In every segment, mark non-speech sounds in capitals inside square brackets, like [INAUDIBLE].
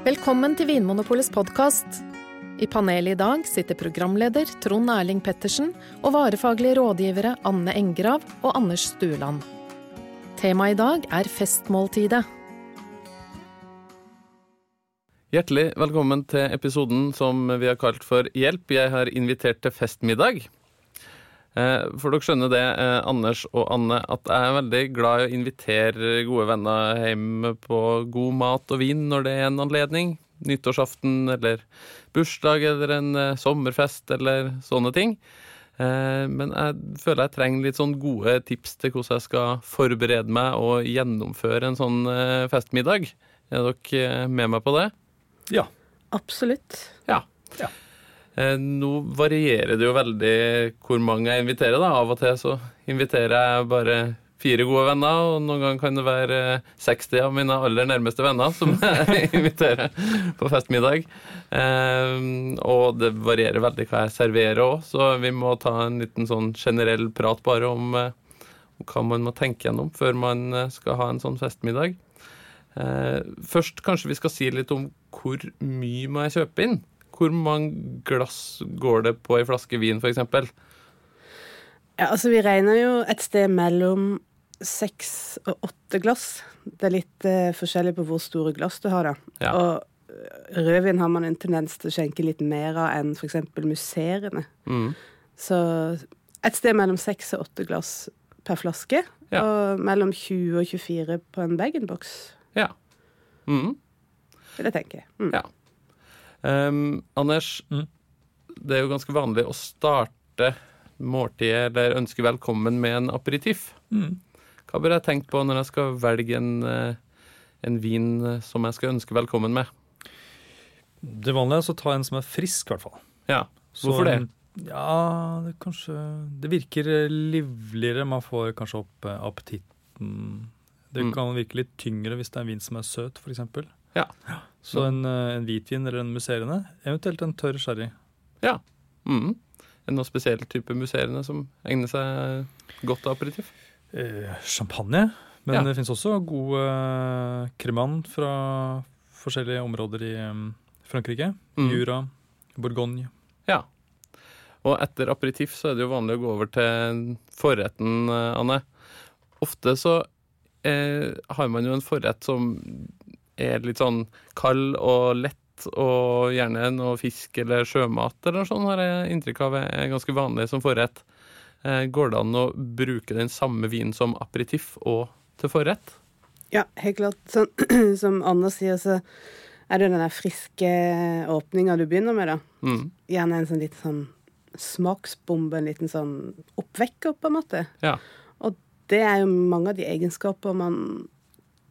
Velkommen til Vinmonopolets podkast. I panelet i dag sitter programleder Trond Erling Pettersen og varefaglige rådgivere Anne Engrav og Anders Stueland. Temaet i dag er festmåltidet. Hjertelig velkommen til episoden som vi har kalt for Hjelp, jeg har invitert til festmiddag. Eh, for dere skjønner det, eh, Anders og Anne, at jeg er veldig glad i å invitere gode venner hjem på god mat og vin når det er en anledning. Nyttårsaften eller bursdag eller en eh, sommerfest eller sånne ting. Men jeg føler jeg trenger litt sånn gode tips til hvordan jeg skal forberede meg og gjennomføre en sånn festmiddag. Er dere med meg på det? Ja. Absolutt. Ja. ja. Eh, nå varierer det jo veldig hvor mange jeg inviterer. da. Av og til så inviterer jeg bare fire gode venner, og noen ganger kan det være 60 av mine aller nærmeste venner som [LAUGHS] jeg inviterer på festmiddag. Eh, og det varierer veldig hva jeg serverer òg, så vi må ta en liten sånn generell prat bare om, om eh, hva man må tenke gjennom før man skal ha en sånn festmiddag. Først kanskje vi skal si litt om hvor mye må jeg kjøpe inn? Hvor mange glass går det på ei flaske vin, f.eks.? Ja, altså vi regner jo et sted mellom seks og åtte glass. Det er litt uh, forskjellig på hvor store glass du har, da. Ja. Og eh, rødvin har man en tendens til å skjenke litt mer av enn f.eks. musserende. Mm. Så et sted mellom seks og åtte glass per flaske. Ja. Og mellom 20 og 24 på en bag-in-box. Ja. Mm. tenker jeg. Mm. Ja. Um, Anders, mm. det er jo ganske vanlig å starte måltidet eller ønske velkommen med en aperitiff. Mm. Hva bør jeg tenke på når jeg skal velge en, eh, en vin eh, som jeg skal ønske velkommen med? Det vanlige er å ta en som er frisk, i hvert fall. Ja, Hvorfor det? Ja, det kanskje Det virker livligere. Man får kanskje opp eh, appetitten. Det mm. kan virke litt tyngre hvis det er en vin som er søt, f.eks. Ja. Så en, eh, en, hvitvin eller en musserende, eventuelt en tørr sherry. Ja. Mm. Er det noen spesiell type musserende som egner seg godt til aperitiff? Eh, champagne. Men ja. det fins også god eh, cremant fra forskjellige områder i um, Frankrike. Mm. Jura, Bourgogne. Ja. Og etter aperitiff så er det jo vanlig å gå over til forretten, eh, Anne. Ofte så eh, har man jo en forrett som er litt sånn kald og lett, og gjerne noe fisk eller sjømat eller noe sånt, har jeg inntrykk av er ganske vanlig som forrett. Eh, går det an å bruke den samme vinen som aperitiff og til forrett? Ja, helt klart. Sånn, [CLEARS THROAT] som Anders sier, så er det den der friske åpninga du begynner med, da. Mm. Gjerne en sånn liten sånn smaksbombe, en liten sånn oppvekker, på en måte. Ja. Og det er jo mange av de egenskaper man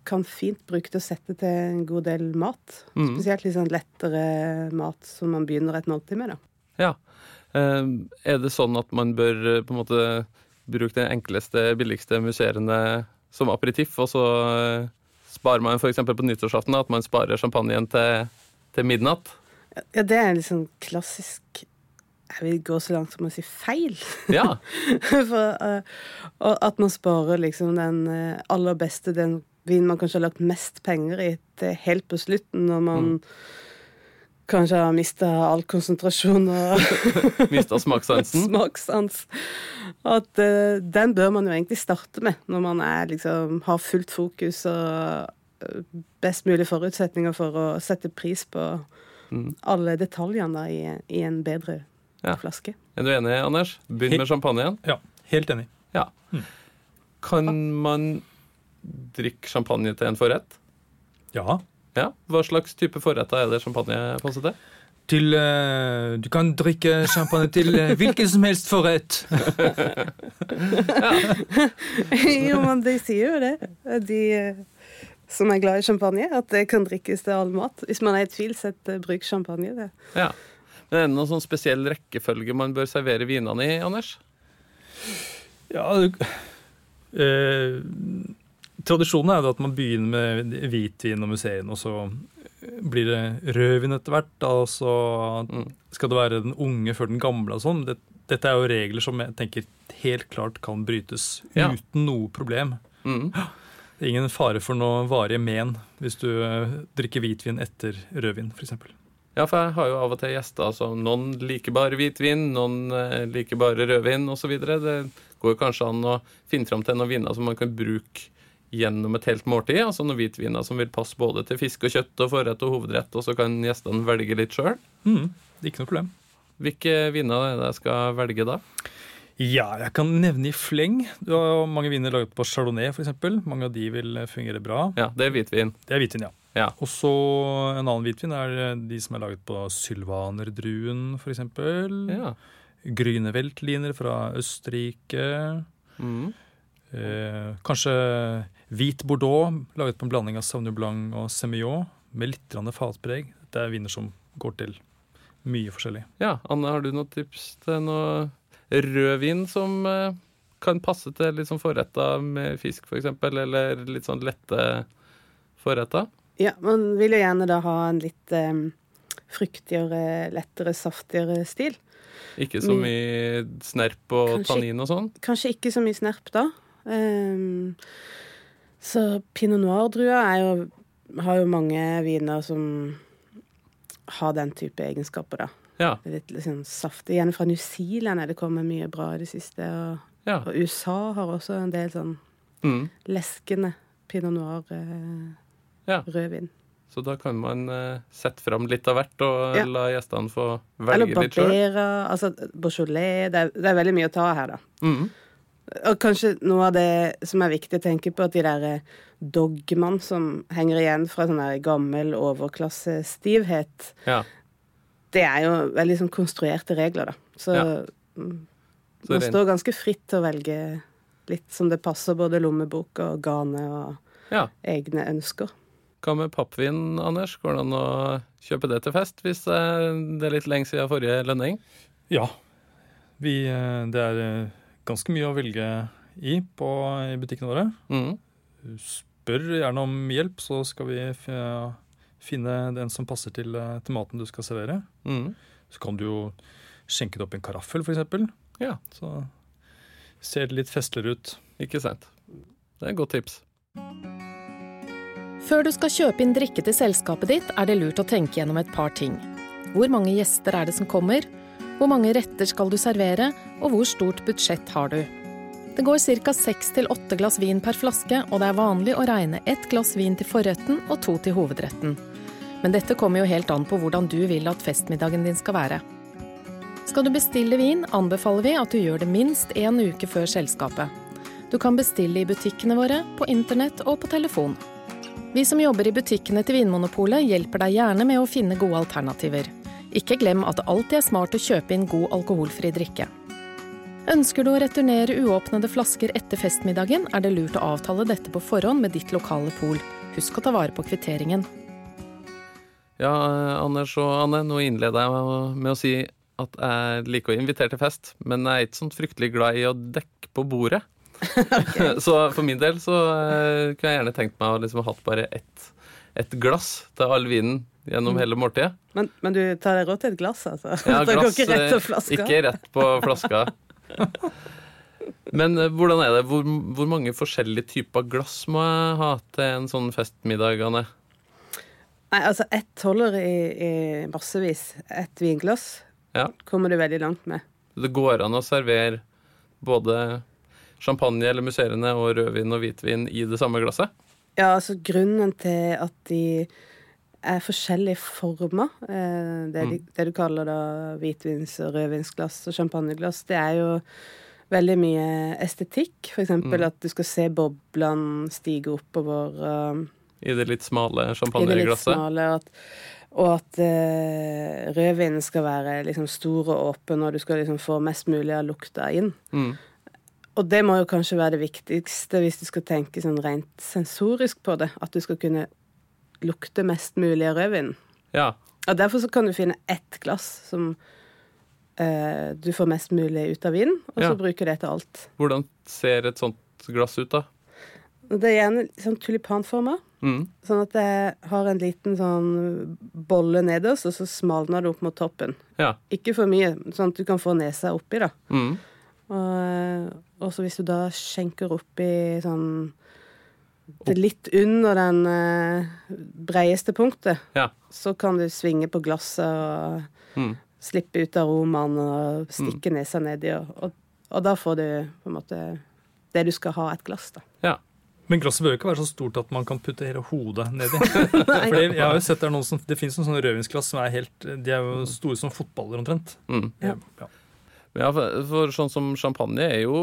kan fint bruke til å sette til en god del mat. Mm. Spesielt litt sånn lettere mat som man begynner et måltid med. da. Ja. Uh, er det sånn at man bør eh, på en måte bruke den enkleste, billigste musserende som aperitiff, og så uh, sparer man f.eks. på nyttårsaften at man sparer champagnen til, til midnatt? Ja, det er en liksom klassisk jeg vil gå så langt som å si feil. Ja. [LAUGHS] For, uh, at man sparer liksom den aller beste, den vin man kanskje har lagt mest penger i til helt på slutten, når man mm. kanskje har mista all konsentrasjon og [LAUGHS] Mista smakssansen? [LAUGHS] Smakssans. At uh, den bør man jo egentlig starte med når man er, liksom, har fullt fokus og uh, best mulig forutsetninger for å sette pris på mm. alle detaljene i, i, en bedre ja. flaske. Er du enig, Anders? Begynn med champagnen. Ja, helt enig. Ja. Mm. Kan man drikke champagne til en forrett? Ja. ja. Hva slags type forretter er det champagne passer til? Til uh, Du kan drikke champagne til uh, hvilken som helst forrett. [LAUGHS] jo, men de sier jo det. De uh, som er glad i champagne, at det kan drikkes til all mat. Hvis man er i tvil, sett bruk champagne. Det. Ja. Men Er det noen sånn spesiell rekkefølge man bør servere vinene i, Anders? Ja, du, Tradisjonen er jo at man begynner med hvitvin og museene, og så blir det rødvin etter hvert. Og så mm. skal det være den unge før den gamle og sånn. Dette er jo regler som jeg tenker helt klart kan brytes ja. uten noe problem. Mm. Det er ingen fare for noe varige men hvis du eh, drikker hvitvin etter rødvin, f.eks. Ja, for jeg har jo av og til gjester som noen liker bare hvitvin, noen eh, liker bare rødvin osv. Det går kanskje an å finne fram til noen viner som man kan bruke gjennom et helt måltid. Altså noen hvitviner som vil passe både til fisk og kjøtt og forrett og hovedrett, og så kan gjestene velge litt sjøl. Mm, ikke noe problem. Hvilke viner er det jeg skal velge da? Ja, jeg kan nevne i fleng. Du har mange viner laget på chardonnay f.eks. Mange av de vil fungere bra. Ja, Det er hvitvin. Det er hvitvin, ja. Ja. Og så en annen hvitvin er de som er laget på sylvanerdruen f.eks. Ja. Gryneveltliner fra Østerrike. Mm. Eh, kanskje hvit bordeaux, laget på en blanding av Sauvignon Blanc og Semillon, med litt fatpreg. Det er viner som går til mye forskjellig. ja. Anne, har du noen tips til noe rødvin som eh, kan passe til litt sånn forretta med fisk, f.eks., eller litt sånn lette forretta? Ja, man vil jo gjerne da ha en litt um, fruktigere, lettere, saftigere stil. Ikke så Mm. mye snerp og Kanskje- tannin og sånn? Kanskje ikke så mye snerp da. Ehm, så pinot noir-drua har jo mange viner som har den type egenskaper, da. Ja. Det er litt liksom saftig. Gjerne fra New Zealand er det kommet mye bra i det siste. Og, ja. og USA har også en del sånn Mm. leskende pinot noir-rødvin. Ja. Så da kan man eh, sette fram litt av hvert og la gjestene få velge litt sjøl. Barbera, altså Beaujolais. Det er, det er veldig mye å ta her, da. Mm. Og kanskje noe av det som er viktig å tenke på, at de der eh, dogmene som henger igjen fra sånn der gammel overklassestivhet, Ja. det er jo veldig sånn konstruerte regler, da. Så Ja. mm, Så man står ganske fritt til å velge litt som det passer både lommebok og gane og ja. egne ønsker. Hva med pappvin, Anders? Går det an å kjøpe det til fest hvis eh, det er litt lenge siden forrige lønning? Ja. Vi, eh, det er ganske mye å velge i på, i butikkene våre. Mm. Spør gjerne om hjelp, så skal vi finne den som passer til, eh, til maten du skal servere. Mm. Så kan du jo skjenke det opp i en karaffel, f.eks. Ja, Så ser det litt festligere ut. ikke sant. Det er et godt tips. Før du skal kjøpe inn drikke til selskapet ditt, er det lurt å tenke gjennom et par ting. Hvor mange gjester er det som kommer? Hvor mange retter skal du servere? Og hvor stort budsjett har du? Det går ca. seks til åtte glass vin per flaske, og det er vanlig å regne ett glass vin til forretten og to til hovedretten. Men dette kommer jo helt an på hvordan du vil at festmiddagen din skal være. Skal du bestille vin, anbefaler vi at du gjør det minst én uke før selskapet. Du kan bestille i butikkene våre, på internett og på telefon. Vi som jobber i butikkene til Vinmonopolet hjelper deg gjerne med å finne gode alternativer. Ikke glem at det alltid er smart å kjøpe inn god alkoholfri drikke. Ønsker du å returnere uåpnede flasker etter festmiddagen, er det lurt å avtale dette på forhånd med ditt lokale pol. Husk å ta vare på kvitteringen. Ja, Anders og Anne, nå innleder jeg med- å si at jeg liker å invitere til fest, men jeg er ikke sånn fryktelig glad i å dekke på bordet. [LAUGHS] [LAUGHS] så for min del så eh, kunne jeg gjerne tenkt meg å liksom ha hatt bare ett et glass til all vinen gjennom hele måltidet. Men, men du tar deg råd til et glass, altså? Ja, [LAUGHS] glass, ikke rett eh? Ikke rett på flaska. Men eh, hvordan er det? Hvor, hvor mange forskjellige typer glass må jeg ha til en sånn festmiddag, Anne? Nei, altså ett holder i, i massevis. Ett vinglass Ja. kommer du veldig langt med. Det går an å servere både champagne eller musserende og rødvin og hvitvin i det samme glasset? Ja, altså grunnen til at de er forskjellige former, eh, det, de, det du kaller da hvitvins- og rødvinsglass og champagneglass, det er jo veldig mye estetikk. For eksempel at du skal se boblene stige oppover uh, I det litt smale i det litt champagneglasset? Og at, og at uh, rødvinen skal være liksom stor og åpen, og du skal liksom få mest mulig av lukta inn. Mm. Og det må jo kanskje være det viktigste hvis du skal tenke sånn rent sensorisk på det. At du skal kunne lukte mest mulig av rødvinen. Ja. Og derfor så kan du finne ett glass som eh, du får mest mulig ut av vinen, og så Ja. bruker det til alt. Hvordan ser et sånt glass ut, da? Det er gjerne sånn tulipanforma, Mm. sånn at det har en liten sånn bolle nederst, og så smalner det opp mot toppen. Ja. Ikke for mye, sånn at du kan få nesa oppi, da. Mm. Og, og så hvis du da skjenker oppi sånn det er litt under den eh, breieste punktet, Ja. så kan du svinge på glasset og Mm. slippe ut aromaen og stikke nesa nedi, og, og, og da får du på en måte det du skal ha, et glass, da. ja. Men glasset bør jo ikke være så stort at man kan putte hele hodet nedi. [LAUGHS] Fordi jeg har jo sett Det, er noen som, det fins noen sånne rødvinsglass som er helt De er jo store som fotballer omtrent. Mm. Ja. Ja. Ja, for, sånn som champagne er jo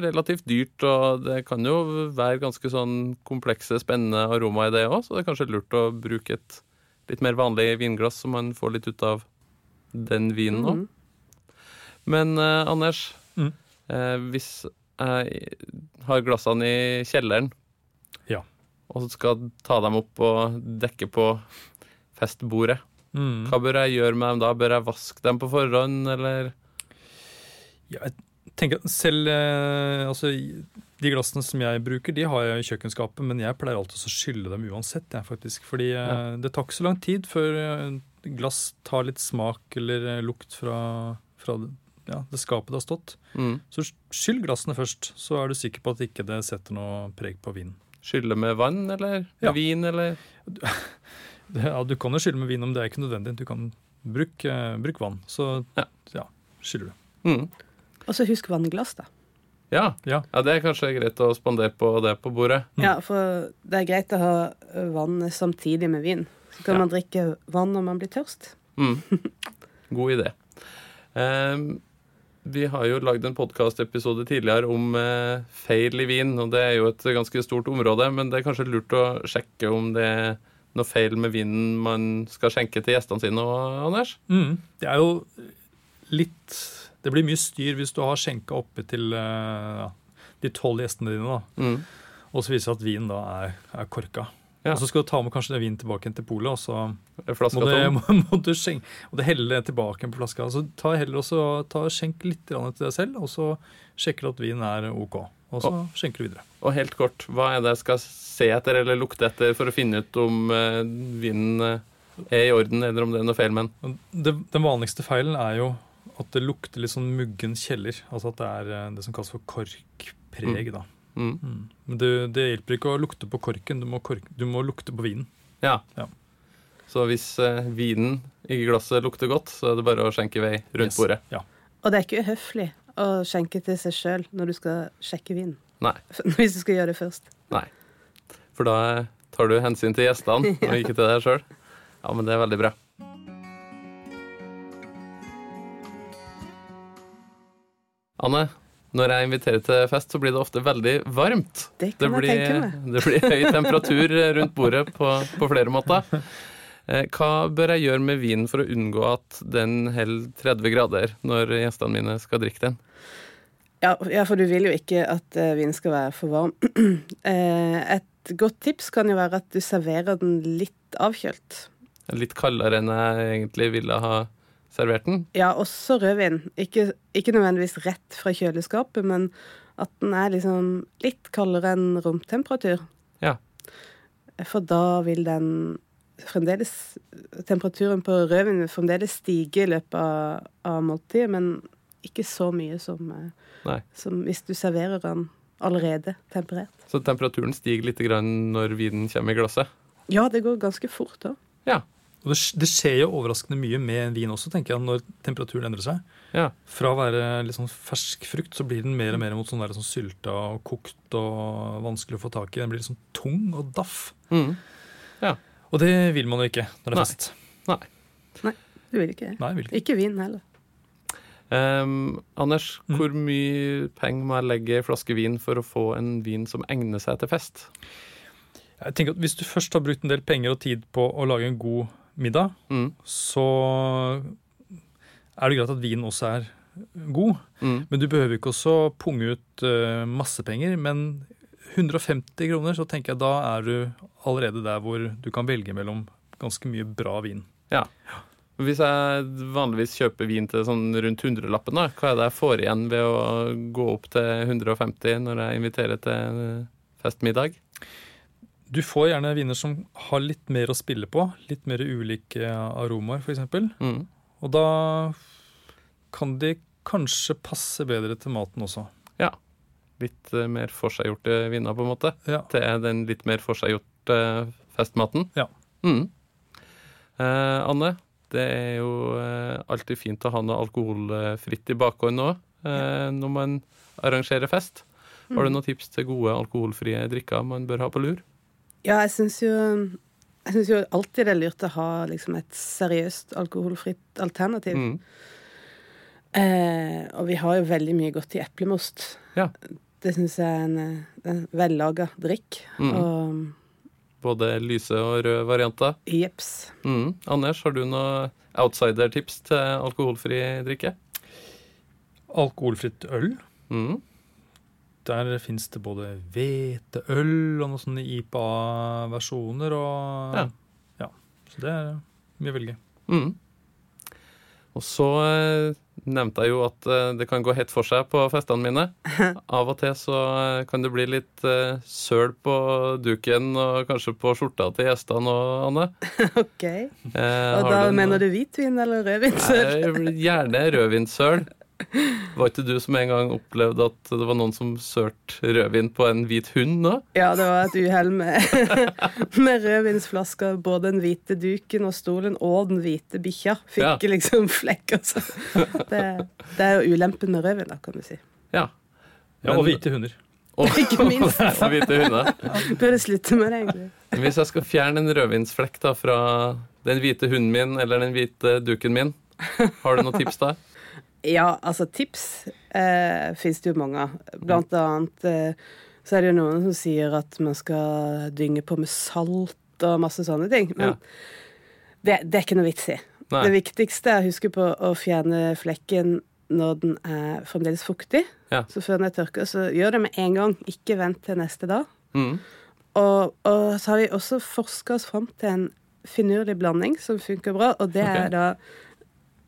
relativt dyrt, og det kan jo være ganske sånn komplekse, spennende aromaer i det òg, så det er kanskje lurt å bruke et litt mer vanlig vinglass, så man får litt ut av den vinen òg. Mhm. Men eh, Anders, Mm. eh, hvis jeg har glassene i kjelleren, Ja. og så skal ta dem opp og dekke på festbordet, Mm. hva bør jeg gjøre med dem da? Bør jeg vaske dem på forhånd, eller? Jeg tenker at selv eh, altså, De glassene som jeg bruker, de har jeg i kjøkkenskapet, men jeg pleier alltid å skylle dem uansett. Jeg, faktisk, fordi eh, Ja. det tar ikke så lang tid før eh, glass tar litt smak eller lukt fra, fra ja, det skapet det har stått. Mm. Så skyll glassene først, så er du sikker på at ikke det setter noe preg på vinen. Skylle med vann, eller Ja. vin, eller? [LAUGHS] Ja, du kan jo skylle med vin, om det er ikke nødvendig. Du kan bruke bruk vann. Så Ja. ja, skyller du. Mm. Og så husk vannglass, da. Ja. Ja. ja, det er kanskje greit å spandere på det på bordet. Mm. Ja, for det er greit å ha vann samtidig med vin. Så kan Ja. man drikke vann når man blir tørst. Mm. [LAUGHS] God idé. Um, vi har jo lagd en podkastepisode tidligere om eh, feil i vin, og det er jo et ganske stort område, men det er kanskje lurt å sjekke om det er noe feil med vinen man skal skjenke til gjestene sine òg, Anders? Mm. Det er jo litt Det blir mye styr hvis du har skjenka oppe til eh, ja, de tolv gjestene dine, da. Mm. og så viser det seg at vinen da er, er korka. Ja. Og så skal du ta med kanskje den vinen tilbake igjen til polet, og så Flaska må, du, må, [LAUGHS] må du skjenke, og det helle tilbake på flaska. Så ta heller også, ta, skjenk litt til deg selv, og så sjekker du at vinen er OK. Og så skjenker du videre. Og helt kort, hva er det jeg skal se etter eller lukte etter for å finne ut om eh, vinen eh, er i orden, eller om det er noe feil med den? Den vanligste feilen er jo at det lukter litt sånn muggen kjeller. Altså at det er eh, det som kalles for korkpreg. da. Mm. Mm. Men det, det hjelper ikke å lukte på korken, du må, kork, du må lukte på vinen. Ja. Ja. Så hvis eh, vinen i glasset lukter godt, så er det bare å skjenke i vei rundt Yes. bordet. Ja. Og det er ikke uhøflig å skjenke til seg sjøl når du skal sjekke vinen. Nei. [LAUGHS] Hvis du skal gjøre det først. Nei. For da tar du hensyn til gjestene, [LAUGHS] og ikke til deg sjøl. Ja, men det er veldig bra. Anne, når jeg inviterer til fest, så blir det ofte veldig varmt. Det Det kan tenke blir, [LAUGHS] det blir høy temperatur rundt bordet på, på flere måter. Eh, Hva bør jeg gjøre med vinen for å unngå at den holder 30 grader når gjestene mine skal drikke den? Ja, ja, for du vil jo ikke at uh, vinen skal være for varm. [CLEARS THROAT] Eh, et godt tips kan jo være at du serverer den litt avkjølt. Litt kaldere enn jeg egentlig ville ha servert den? Ja, også rødvin. Ikke, ikke nødvendigvis rett fra kjøleskapet, men at den er liksom litt kaldere enn romtemperatur. Ja. For da vil den fremdeles Temperaturen på rødvin vil fremdeles stige i løpet av, av måltidet, men ikke så mye som, eh, som hvis du serverer den allerede temperert. Så temperaturen stiger litt grann når vinen kommer i glasset? Ja, det går ganske fort da. Ja. Og det, det skjer jo overraskende mye med vin også, tenker jeg, når temperaturen endrer seg. Ja. Fra å være litt sånn fersk frukt, så blir den mer og mer mot sånn, der, sånn sylta og kokt og vanskelig å få tak i. Den blir litt sånn tung og daff. Mm. Og det vil man jo ikke når det er fest. Nei. Nei. Du vil ikke det. Nei, vil ikke. Ikke vin heller. Um, Anders, Mm. hvor mye penger må jeg legge i en flaske vin for å få en vin som egner seg til fest? Jeg tenker at Hvis du først har brukt en del penger og tid på å lage en god middag, Mm. så er det greit at vinen også er god. Mm. Men du behøver ikke også punge ut uh, masse penger. Men 150 kroner, så tenker jeg da er du allerede der hvor du kan velge mellom ganske mye bra vin. Ja. Hvis jeg vanligvis kjøper vin til sånn rundt hundrelappen, da, hva er det jeg får igjen ved å gå opp til 150 når jeg inviterer til festmiddag? Du får gjerne viner som har litt mer å spille på. Litt mer ulike aromaer, f.eks. Mm. Og da kan de kanskje passe bedre til maten også. Ja. litt eh, mer forseggjorte viner, på en måte, Ja. til den litt mer forseggjorte festmaten. Ja. Mm. Eh, Anne, det er jo eh, alltid fint å ha noe alkoholfritt i bakhånd òg eh, når man arrangerer fest. Har du noen tips til gode alkoholfrie drikker man bør ha på lur? Ja, jeg syns jo jeg synes jo alltid det er lurt å ha liksom, et seriøst alkoholfritt alternativ. Mm. Eh, og vi har jo veldig mye godt i eplemost. Ja. Det syns jeg er en, en vellaga drikk. Mm. Og Både lyse og røde varianter. jeps. Mm. Anders, har du noen outsider-tips til alkoholfri drikke? Alkoholfritt øl. Mm. Der fins det både hveteøl og noen sånne IPA-versjoner. Og Ja. ja. Så det er mye å velge. Mm. Og så eh, nevnte jeg jo at eh, det kan gå hett for seg på festene mine. [LAUGHS] Av og til så eh, kan det bli litt søl på duken og kanskje på skjorta til gjestene og Anne. [LAUGHS] OK. Eh, Og da du mener du hvitvin eller rødvinsøl? Gjerne rødvinssøl. Var ikke du som en gang opplevde at det var noen som sølte rødvin på en hvit hund nå? Ja, det var et uhell med, [LAUGHS] med rødvinsflasker. Både den hvite duken og stolen og den hvite bikkja fikk Ja. liksom flekker. Så det, det er jo ulempen med rødvin, da, kan du si. Ja. Ja, og hvite hunder. Og, [LAUGHS] Ikke minst. [LAUGHS] og hvite hunder. Burde slutte med det, egentlig. Hvis jeg skal fjerne en rødvinsflekk da fra den hvite hunden min eller den hvite duken min, har du noen tips da? Ja, altså tips eh, finnes det jo mange av. Blant annet eh, så er det jo noen som sier at man skal dynge på med salt og masse sånne ting. Men Ja. det, det er ikke noe vits i. Nei. Det viktigste er å huske på å fjerne flekken når den er fremdeles fuktig. Ja. Så før den er tørka, så gjør det med en gang. Ikke vent til neste dag. Mm. Og, og så har vi også forska oss fram til en finurlig blanding som funker bra, og det okay. er da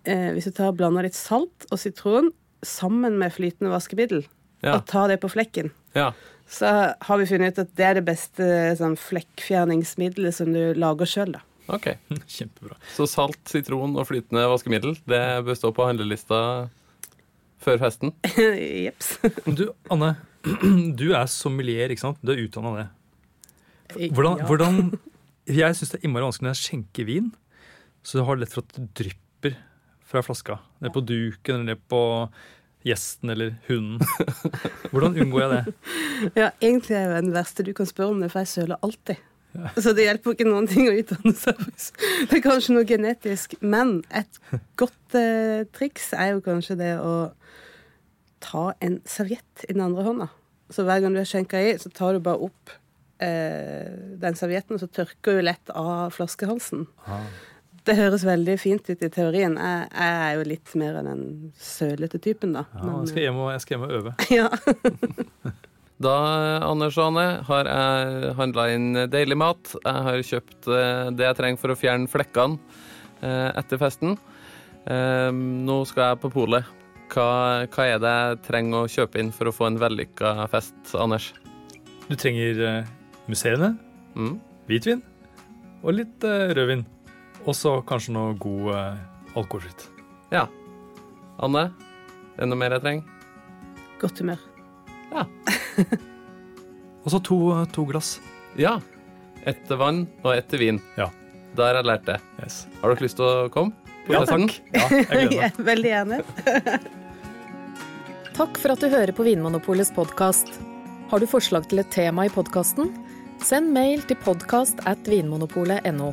eh, Hvis du tar og blander litt salt og sitron sammen med flytende vaskemiddel, Ja. og tar det på flekken, ja. så har vi funnet ut at det er det beste sånn, flekkfjerningsmiddelet som du lager sjøl, da. Ok. [LAUGHS] Kjempebra. Så salt, sitron og flytende vaskemiddel, det bør stå på handlelista før festen. [LAUGHS] Jeps. Du, Anne, [CLEARS THROAT] du er sommelier, ikke sant? Du er utdanna det. Hvordan, Ja. hvordan Jeg syns det er innmari vanskelig når jeg skjenker vin. Så du har lett for at det drypper fra flaska. Ned på duken eller ned på gjesten eller hunden. [LAUGHS] Hvordan unngår jeg det? Ja, egentlig er det den verste du kan spørre om det, for jeg søler alltid. Så det hjelper ikke noen ting å utdanne seg. Det er kanskje noe genetisk. Men et godt eh, triks er jo kanskje det å ta en serviett i den andre hånda. Så hver gang du har skjenka i, så tar du bare opp eh, den servietten, og så tørker du lett av flaskehalsen. Det høres veldig fint ut i teorien. Jeg, jeg er jo litt mer av den sølete typen, da. Ja, Men, jeg, skal hjem og, jeg skal hjem og øve. [LAUGHS] ja. [LAUGHS] Da, Anders og Anne, har jeg handla inn deilig mat. Jeg har kjøpt eh, det jeg trenger for å fjerne flekkene eh, etter festen. Eh, Nå skal jeg på polet. Hva, hva er det jeg trenger å kjøpe inn for å få en vellykka fest, Anders? Du trenger museene, Mm? hvitvin og litt rødvin. Og så kanskje noe god eh, alkoholfritt. Ja. Anne, er det noe mer jeg trenger? Godt humør. Ja. [LAUGHS] Og så to, to glass. Ja. Ett til vann og ett til vin. Ja. Der har jeg lært det. Yes. Har dere lyst til å komme? på Ja, takk. Ja, jeg gleder meg. [LAUGHS] Veldig gjerne. [LAUGHS] Takk for at du hører på Vinmonopolets podkast. Har du forslag til et tema i podkasten? Send mail til podkast at vinmonopolet.no.